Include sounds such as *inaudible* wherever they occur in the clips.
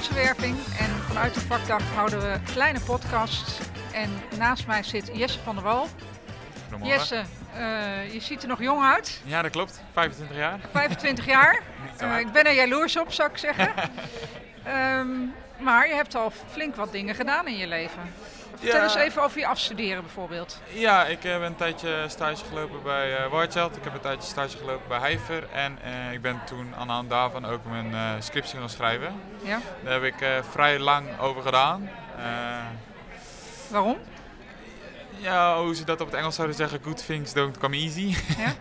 En vanuit de vakdag houden we kleine podcasts. En naast mij zit Jesse van der Wal. Jesse, eh, je ziet er nog jong uit. Ja, dat klopt. 25 jaar. 25 jaar. *laughs* Eh, ik ben er jaloers op, zou ik zeggen. *laughs* Ehm, maar je hebt al flink wat dingen gedaan in je leven. Vertel Ja. eens even over je afstuderen bijvoorbeeld. Ja, ik heb een tijdje stage gelopen bij eh Whitechild. Ik heb een tijdje stage gelopen bij Heifer. En eh, ik ben toen aan de hand daarvan ook mijn eh, scriptie gaan schrijven. Ja? Daar heb ik eh, vrij lang over gedaan. Eh, Waarom? ja, hoe ze dat op het Engels zouden zeggen, good things don't come easy. Ja? *laughs*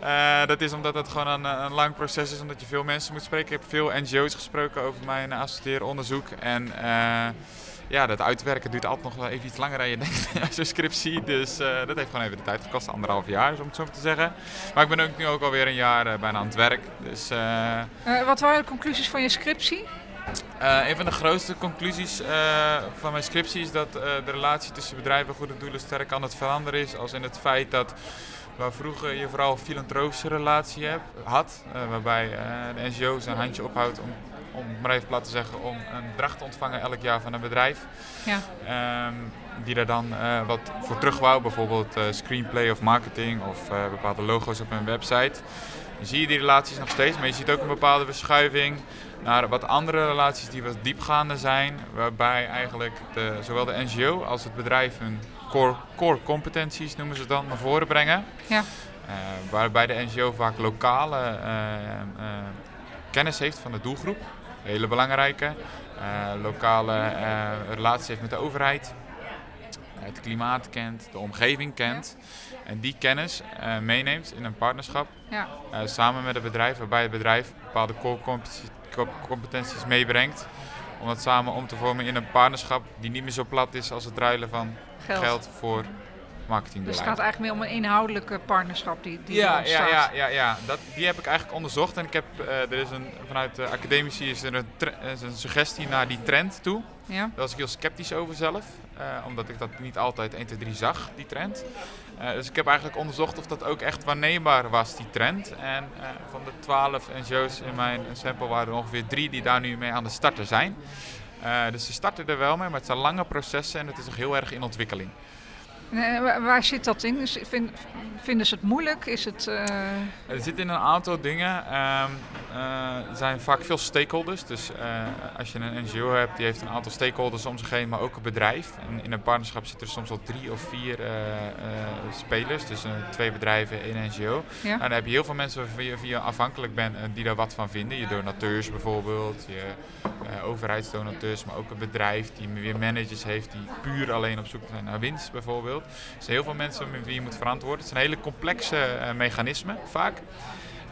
Eh, dat is omdat het gewoon een, een lang proces is, omdat je veel mensen moet spreken. Ik heb veel NGO's gesproken over mijn afstudeeronderzoek. En eh, ja, dat uitwerken duurt altijd nog wel even iets langer dan je denkt *laughs* als je scriptie. Dus eh, dat heeft gewoon even de tijd gekost, anderhalf jaar om het zo te zeggen. Maar ik ben ook nu ook alweer een jaar eh, bijna aan het werk. Dus eh, wat waren de conclusies van je scriptie? een van de grootste conclusies van mijn scriptie is dat de relatie tussen bedrijven en goede doelen sterk aan het veranderen is. Als in het feit dat waar vroeger je vooral een filantropische relatie hebt, had, waarbij de NGO zijn handje ophoudt om, om het maar even plat te zeggen, om een bedrag te ontvangen elk jaar van een bedrijf. Ja. Ehm, die daar dan eh, wat voor terug wou, bijvoorbeeld eh, screenplay of marketing of eh, bepaalde logo's op een website. Dan zie je die relaties nog steeds, maar je ziet ook een bepaalde verschuiving naar wat andere relaties die wat diepgaander zijn, waarbij eigenlijk de, zowel de NGO als het bedrijf hun core, core competenties, noemen ze het dan, naar voren brengen. Ja. Waarbij de NGO vaak lokale kennis heeft van de doelgroep, hele belangrijke. Eh, lokale eh, relaties heeft met de overheid, het klimaat kent, de omgeving kent. En die kennis eh, meeneemt in een partnerschap Ja. samen met het bedrijf, waarbij het bedrijf bepaalde core competenties- co- competenties meebrengt. Om dat samen om te vormen in een partnerschap die niet meer zo plat is als het ruilen van Geld. geld, voor Dus het gaat eigenlijk meer om een inhoudelijke partnerschap die, die Ja, ja, ontstaat. ja, ja, ja. Dat, die heb ik eigenlijk onderzocht. En ik heb, eh, er is een, vanuit de academici is er een, is een suggestie naar die trend toe. Ja? Daar was ik heel sceptisch over zelf, eh, omdat ik dat niet altijd 1, 2, 3 zag, die trend. Eh, dus ik heb eigenlijk onderzocht of dat ook echt waarneembaar was, die trend. En van de 12 NGO's in mijn sample waren er ongeveer drie die daar nu mee aan de starten zijn. Dus ze starten er wel mee, maar het zijn lange processen en het is nog heel erg in ontwikkeling. En, eh, waar- zit dat in? Vind- vinden ze het moeilijk? Is het... eh, Er zitten een aantal dingen. Ehm, eh, er zijn vaak veel stakeholders. Dus eh, als je een NGO hebt, die heeft een aantal stakeholders om zich heen, maar ook een bedrijf. En in een partnerschap zitten er soms al drie of vier spelers. Dus twee bedrijven, één NGO. ja? Nou, dan heb je heel veel mensen van wie je, afhankelijk bent en die daar wat van vinden. Je donateurs bijvoorbeeld, je overheidsdonateurs, maar ook een bedrijf die weer managers heeft die puur alleen op zoek zijn naar winst bijvoorbeeld. Er zijn heel veel mensen met wie je moet verantwoorden. Het zijn hele complexe eh, mechanismen vaak.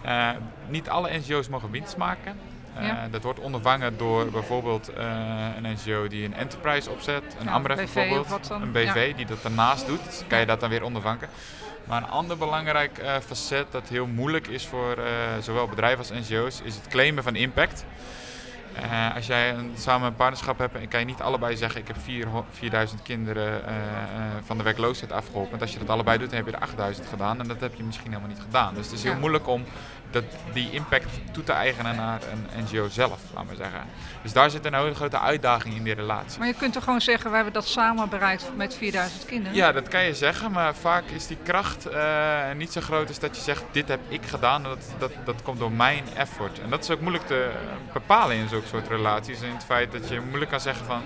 Eh, niet alle NGO's mogen winst maken. Eh, Ja. Dat wordt ondervangen door bijvoorbeeld een NGO die een enterprise opzet, een Ja, Amref bijvoorbeeld, een BV die dat daarnaast doet. Dus kan je dat dan weer ondervangen. Maar een ander belangrijk facet dat heel moeilijk is voor zowel bedrijven als NGO's, is het claimen van impact. Eh, als jij een, samen een partnerschap hebt, en kan je niet allebei zeggen: Ik heb 400 4000 kinderen eh, eh, van de werkloosheid afgeholpen. Want als je dat allebei doet, dan heb je er 8000 gedaan. En dat heb je misschien helemaal niet gedaan. Dus het is heel Ja. moeilijk om dat, die impact toe te eigenen naar een NGO zelf, laten we zeggen. Dus daar zit een hele grote uitdaging in die relatie. Maar je kunt toch gewoon zeggen, we hebben dat samen bereikt met 4000 kinderen? Ja, dat kan je zeggen, maar vaak is die kracht niet zo groot als dat je zegt, dit heb ik gedaan, dat, dat, dat komt door mijn effort. En dat is ook moeilijk te bepalen in zulke soort relaties. In het feit dat je moeilijk kan zeggen van,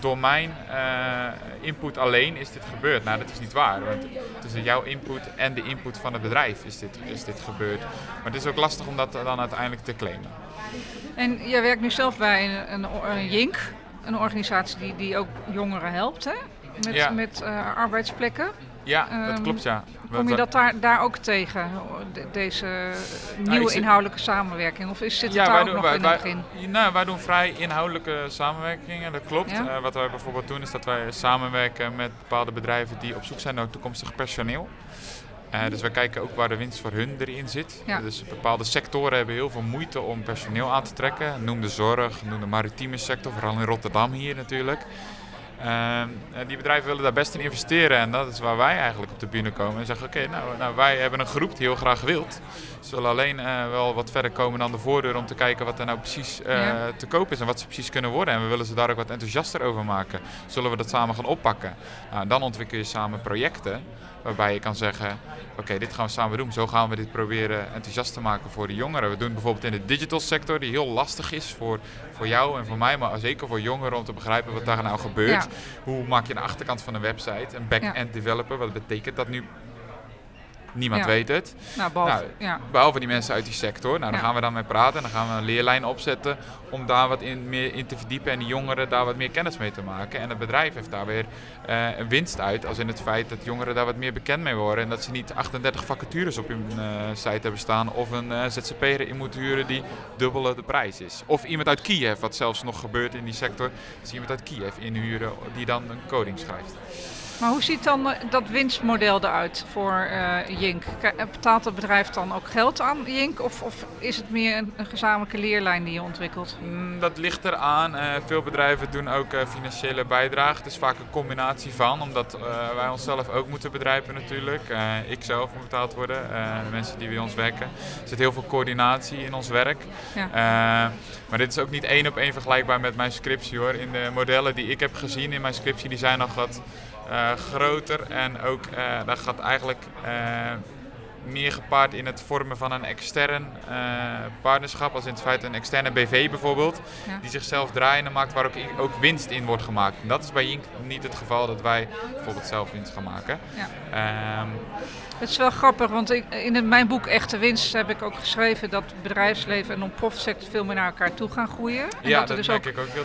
door mijn eh, input alleen is dit gebeurd. Nou, dat is niet waar, want tussen jouw input en de input van het bedrijf is dit, is dit gebeurd. Maar het is ook lastig om dat dan uiteindelijk te claimen. En jij werkt nu zelf bij een, een, een JINK, een organisatie die, die ook jongeren helpt, hè? Met, Ja. met eh, arbeidsplekken. Ja, dat Ehm, klopt ja. Kom je dat daar, daar ook tegen, de- deze nieuwe zit- inhoudelijke samenwerking? Of is, zit het daar ook nog in het begin? Nou, wij doen vrij inhoudelijke samenwerkingen, dat klopt. Ja? Eh, wat wij bijvoorbeeld doen is dat wij samenwerken met bepaalde bedrijven die op zoek zijn naar toekomstig personeel. Eh, dus wij kijken ook waar de winst voor hun erin zit. Ja. Dus bepaalde sectoren hebben heel veel moeite om personeel aan te trekken. Noem de zorg, noem de maritieme sector, vooral in Rotterdam hier natuurlijk. Ehm, en die bedrijven willen daar best in investeren en dat is waar wij eigenlijk op de bühne komen en zeggen: Oké, nou, nou, wij hebben een groep die heel graag wilt. Zullen alleen eh, wel wat verder komen dan de voordeur om te kijken wat er nou precies eh, Ja. te koop is en wat ze precies kunnen worden. En we willen ze daar ook wat enthousiaster over maken. Zullen we dat samen gaan oppakken? Nou, dan ontwikkel je samen projecten waarbij je kan zeggen, oké, dit gaan we samen doen. Zo gaan we dit proberen enthousiast te maken voor de jongeren. We doen het bijvoorbeeld in de digital sector, die heel lastig is voor, voor jou en voor mij, maar zeker voor jongeren om te begrijpen wat daar nou gebeurt. Ja. Hoe maak je een achterkant van een website, een back-end developer, wat betekent dat nu? Niemand Ja. weet het. Nou, behalve, Nou, ja. Behalve die mensen uit die sector. Nou, dan Ja. gaan we daarmee praten en dan gaan we een leerlijn opzetten om daar wat in, meer in te verdiepen en die jongeren daar wat meer kennis mee te maken. En het bedrijf heeft daar weer eh, een winst uit, als in het feit dat jongeren daar wat meer bekend mee worden en dat ze niet 38 vacatures op hun eh, site hebben staan of een eh, ZZP'er in moeten huren die dubbele de prijs is. Of iemand uit Kiev, wat zelfs nog gebeurt in die sector, is iemand uit Kiev inhuren die dan een coding schrijft. Maar hoe ziet dan eh, dat winstmodel eruit voor eh, Jink? K- Betaalt het bedrijf dan ook geld aan Jink? Of, of is het meer een, een gezamenlijke leerlijn die je ontwikkelt? Mm, Dat ligt eraan. Eh veel bedrijven doen ook eh, financiële bijdrage. Het is vaak een combinatie van, omdat eh, wij onszelf ook moeten bedrijven natuurlijk. Eh, ik zelf moet betaald worden, eh, de mensen die bij ons werken. Er zit heel veel coördinatie in ons werk. Ja. Eh, maar dit is ook niet één op één vergelijkbaar met mijn scriptie hoor. In de modellen die ik heb gezien in mijn scriptie, die zijn nog wat eh, groter. En ook, eh daar gaat eigenlijk eh, meer gepaard in het vormen van een extern eh, partnerschap. Als in het feit een externe BV bijvoorbeeld, Ja. die zichzelf draaiende maakt waar ook, ook winst in wordt gemaakt. En dat is bij Jink niet het geval dat wij bijvoorbeeld zelf winst gaan maken. Ja. Ehm, Het is wel grappig, want ik, in mijn boek Echte Winst heb ik ook geschreven dat bedrijfsleven en non-profit sector veel meer naar elkaar toe gaan groeien. En ja, dat er dus ook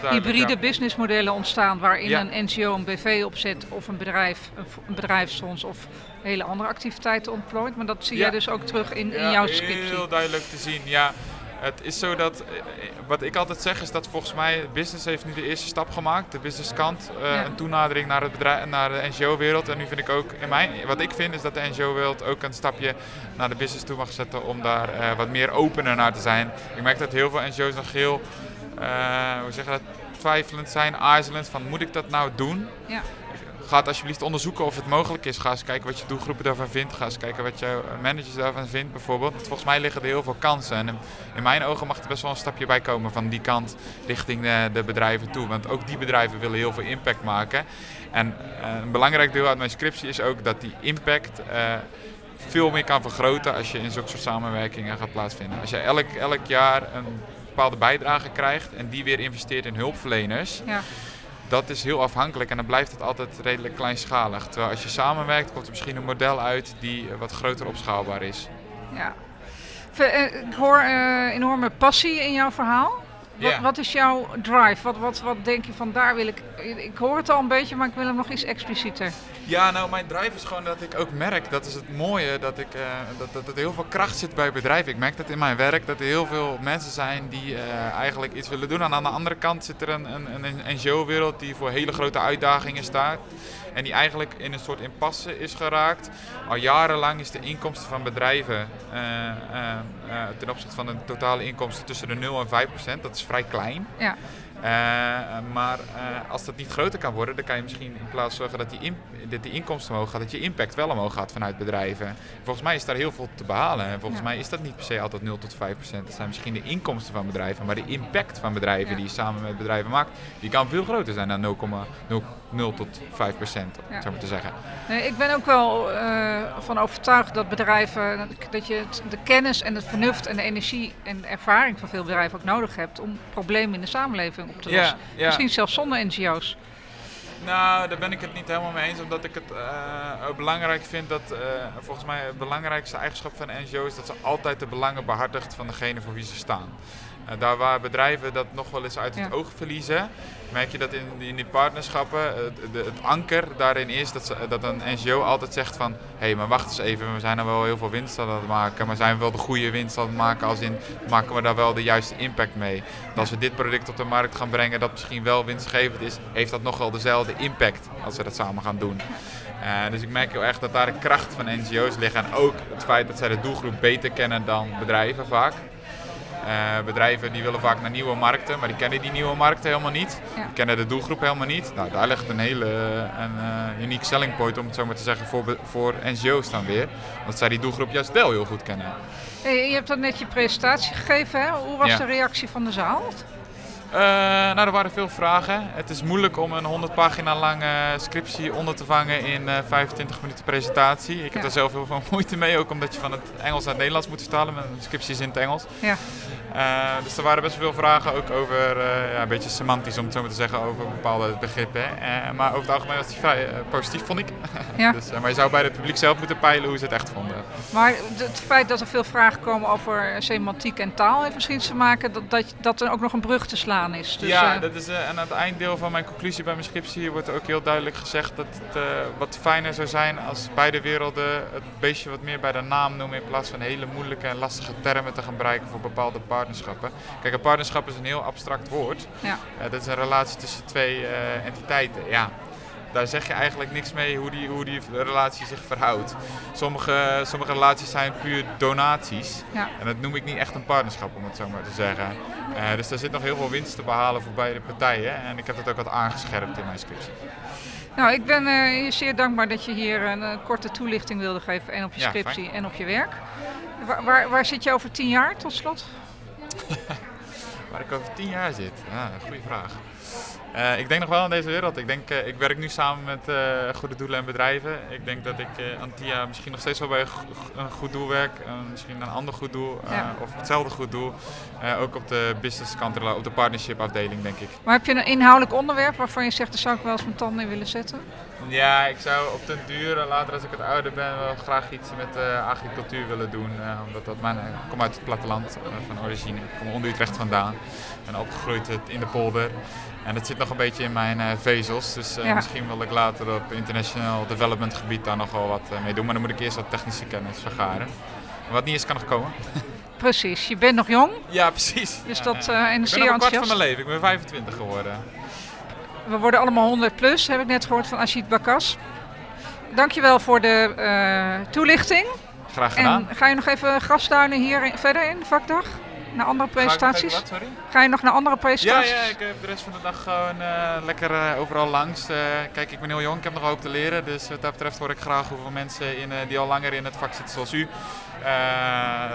hybride ja. businessmodellen ontstaan waarin Ja. een NGO een BV opzet of een bedrijf, een bedrijfsfonds of hele andere activiteiten ontplooit. Maar dat zie Ja. jij dus ook terug in, in jouw scriptie. Heel duidelijk te zien, ja. Het is zo dat, eh, wat ik altijd zeg is dat volgens mij business heeft nu de eerste stap gemaakt, de businesskant, Ja. een toenadering naar, het bedrijf, naar de NGO-wereld. En nu vind ik ook, in mijn, wat ik vind is dat de NGO-wereld ook een stapje naar de business toe mag zetten om daar eh, wat meer opener naar te zijn. Ik merk dat heel veel NGO's nog heel, hoe zeg je dat, twijfelend zijn, aarzelend van moet ik dat nou doen? Ja. Ga alsjeblieft onderzoeken of het mogelijk is. Ga eens kijken wat je doelgroepen daarvan vindt. Ga eens kijken wat je managers daarvan vindt bijvoorbeeld. Volgens mij liggen er heel veel kansen. En in mijn ogen mag er best wel een stapje bij komen van die kant richting de, de bedrijven toe. Want ook die bedrijven willen heel veel impact maken. En eh, een belangrijk deel uit mijn scriptie is ook dat die impact eh, veel meer kan vergroten als je in zulke soort samenwerkingen gaat plaatsvinden. Als je elk, elk jaar een bepaalde bijdrage krijgt en die weer investeert in hulpverleners, Ja. Dat is heel afhankelijk en dan blijft het altijd redelijk kleinschalig. Terwijl als je samenwerkt, komt er misschien een model uit die eh, wat groter opschaalbaar is. Ja. Eh, Ik hoor eh, enorme passie in jouw verhaal. Wat, Ja. wat is jouw drive? Wat, wat, wat denk je van daar wil ik... Ik hoor het al een beetje, maar ik wil hem nog iets explicieter. Ja, nou, mijn drive is gewoon dat ik ook merk, dat is het mooie, dat, ik, eh, dat, dat, dat er heel veel kracht zit bij bedrijven. Ik merk dat in mijn werk, dat er heel veel mensen zijn die eh, eigenlijk iets willen doen. En aan de andere kant zit er een, een, een NGO-wereld die voor hele grote uitdagingen staat. En die eigenlijk in een soort impasse is geraakt. Al jarenlang is de inkomsten van bedrijven eh, eh, eh, ten opzichte van de totale inkomsten tussen de 0 en 5 procent. Dat is vrij klein. Ja. Eh, maar eh, als dat niet groter kan worden, dan kan je misschien in plaats zorgen dat die, in- dat die inkomsten omhoog gaat, dat je impact wel omhoog gaat vanuit bedrijven. Volgens mij is daar heel veel te behalen. En volgens Ja. mij is dat niet per se altijd 0 tot 5 procent. Dat zijn misschien de inkomsten van bedrijven, maar de impact van bedrijven Ja. die je samen met bedrijven maakt, die kan veel groter zijn dan 0,0 tot 5 procent, Ja. zou maar te zeggen. Nee, ik ben ook wel eh, van overtuigd dat bedrijven, dat je de kennis en het vernuft en de energie en de ervaring van veel bedrijven ook nodig hebt om problemen in de samenleving op te Ja, lossen. ja. Misschien zelfs zonder NGO's. Nou, daar ben ik het niet helemaal mee eens, omdat ik het eh, belangrijk vind dat, eh, volgens mij, het belangrijkste eigenschap van een NGO is dat ze altijd de belangen behartigt van degene voor wie ze staan. Eh, daar waar bedrijven dat nog wel eens uit het Ja. oog verliezen, merk je dat in, in die partnerschappen het, de- het anker daarin is dat, ze, dat een NGO altijd zegt van hé, hey, maar wacht eens even, we zijn er wel heel veel winst aan het maken, maar zijn we wel de goede winst aan het maken als in maken we daar wel de juiste impact mee? Als we dit product op de markt gaan brengen dat misschien wel winstgevend is, heeft dat nog wel dezelfde impact als we dat samen gaan doen. Eh, dus ik merk heel erg dat daar de kracht van NGO's ligt en ook het feit dat zij de doelgroep beter kennen dan bedrijven vaak. Eh, bedrijven die willen vaak naar nieuwe markten, maar die kennen die nieuwe markten helemaal niet. Ja. Die kennen de doelgroep helemaal niet. Nou, daar ligt een hele een, uh, uniek selling point, om het zo maar te zeggen, voor, voor NGO's dan weer. Want zij die doelgroep juist wel heel goed kennen. Hey, je hebt dan net je presentatie gegeven, hè? Hoe was Ja. de reactie van de zaal? Uh, nou, er waren veel vragen. Het is moeilijk om een 100 pagina lange scriptie onder te vangen in uh, 25 minuten presentatie. Ik heb Ja. er zelf heel veel *laughs* moeite mee, ook omdat je van het Engels naar het Nederlands moet vertalen. Mijn scriptie is in het Engels. Ja. Uh, dus er waren best veel vragen, ook over, ja, een beetje semantisch om het zo maar te zeggen, over bepaalde begrippen. Maar over het algemeen was die vrij positief, vond ik. *laughs* Ja. dus, maar je zou bij het publiek zelf moeten peilen hoe ze het echt vonden. Maar het feit dat er veel vragen komen over semantiek en taal heeft misschien te maken dat, dat, dat er ook nog een brug te slaan is. Dus, ja, uh, dat is, en aan het einddeel van mijn conclusie bij mijn scriptie wordt ook heel duidelijk gezegd dat het uh, wat fijner zou zijn als beide werelden het beestje wat meer bij de naam noemen in plaats van hele moeilijke en lastige termen te gebruiken voor bepaalde partnerschappen. Kijk, een partnerschap is een heel abstract woord. Ja. Dat is een relatie tussen twee entiteiten. Ja, daar zeg je eigenlijk niks mee hoe die, hoe die relatie zich verhoudt. Sommige, sommige relaties zijn puur donaties. Ja. En dat noem ik niet echt een partnerschap, om het zo maar te zeggen. Uh, dus daar zit nog heel veel winst te behalen voor beide partijen. En ik heb dat ook wat aangescherpt in mijn scriptie. Nou, ik ben uh, je zeer dankbaar dat je hier een, korte toelichting wilde geven. En op je Ja, scriptie fijn. en op je werk. Waar, waar, waar, zit je over tien jaar, tot slot? *laughs* Waar ik over tien jaar zit? Ja, goede vraag. Uh, ik denk nog wel in deze wereld. Ik, denk, uh, ik werk nu samen met uh, goede doelen en bedrijven. Ik denk dat ik aan TIA misschien nog steeds wel bij een goed doel werk. misschien een ander goed doel Ja. of hetzelfde goed doel. ook op de business kant, op de partnership afdeling denk ik. Maar heb je een inhoudelijk onderwerp waarvan je zegt, daar zou ik wel eens mijn tanden in willen zetten? Ja, ik zou op den duur, later als ik het ouder ben, wel graag iets met agricultuur willen doen. omdat dat mijn, ik kom uit het platteland van origine. Ik kom onder Utrecht vandaan. En opgegroeid in de polder. En dat zit nog een beetje in mijn uh, vezels. Dus uh, Ja. misschien wil ik later op international development gebied daar nog wel wat uh, mee doen. Maar dan moet ik eerst wat technische kennis vergaren. Wat niet is, kan nog komen. *laughs* Precies, je bent nog jong. Ja, precies. Dus dat, uh, en ik zeer ben een kwart van mijn leven. Ik ben 25 geworden. We worden allemaal 100 plus, heb ik net gehoord van Ashit Bakas. Dankjewel voor de uh, toelichting. Graag gedaan. En ga je nog even grasduinen hier in, verder in de vakdag? Naar andere presentaties? Ga ik, ga ik wat, sorry? Ga je nog naar andere Ja, presentaties? ja, ik heb de rest van de dag gewoon uh, lekker uh, overal langs. Kijk, ik ben heel jong, ik heb nog hoop te leren. Dus wat dat betreft hoor ik graag hoeveel mensen in, die al langer in het vak zitten zoals u,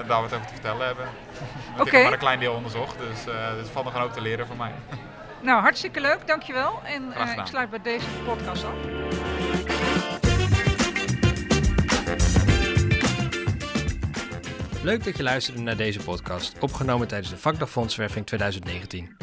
daar wat over te vertellen hebben. *laughs* Want Oké. Ik heb maar een klein deel onderzocht, dus, dus er valt nog een hoop te leren voor mij. *laughs* Nou, hartstikke leuk, dankjewel. En Graag ik sluit bij deze podcast af. Leuk dat je luisterde naar deze podcast, opgenomen tijdens de Vakdag Fondswerving 2019.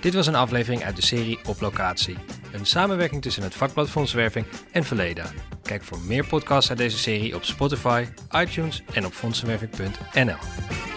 Dit was een aflevering uit de serie Op Locatie, een samenwerking tussen het vakblad Fondswerving en Verleda. Kijk voor meer podcasts uit deze serie op Spotify, iTunes en op fondsenwerving.nl.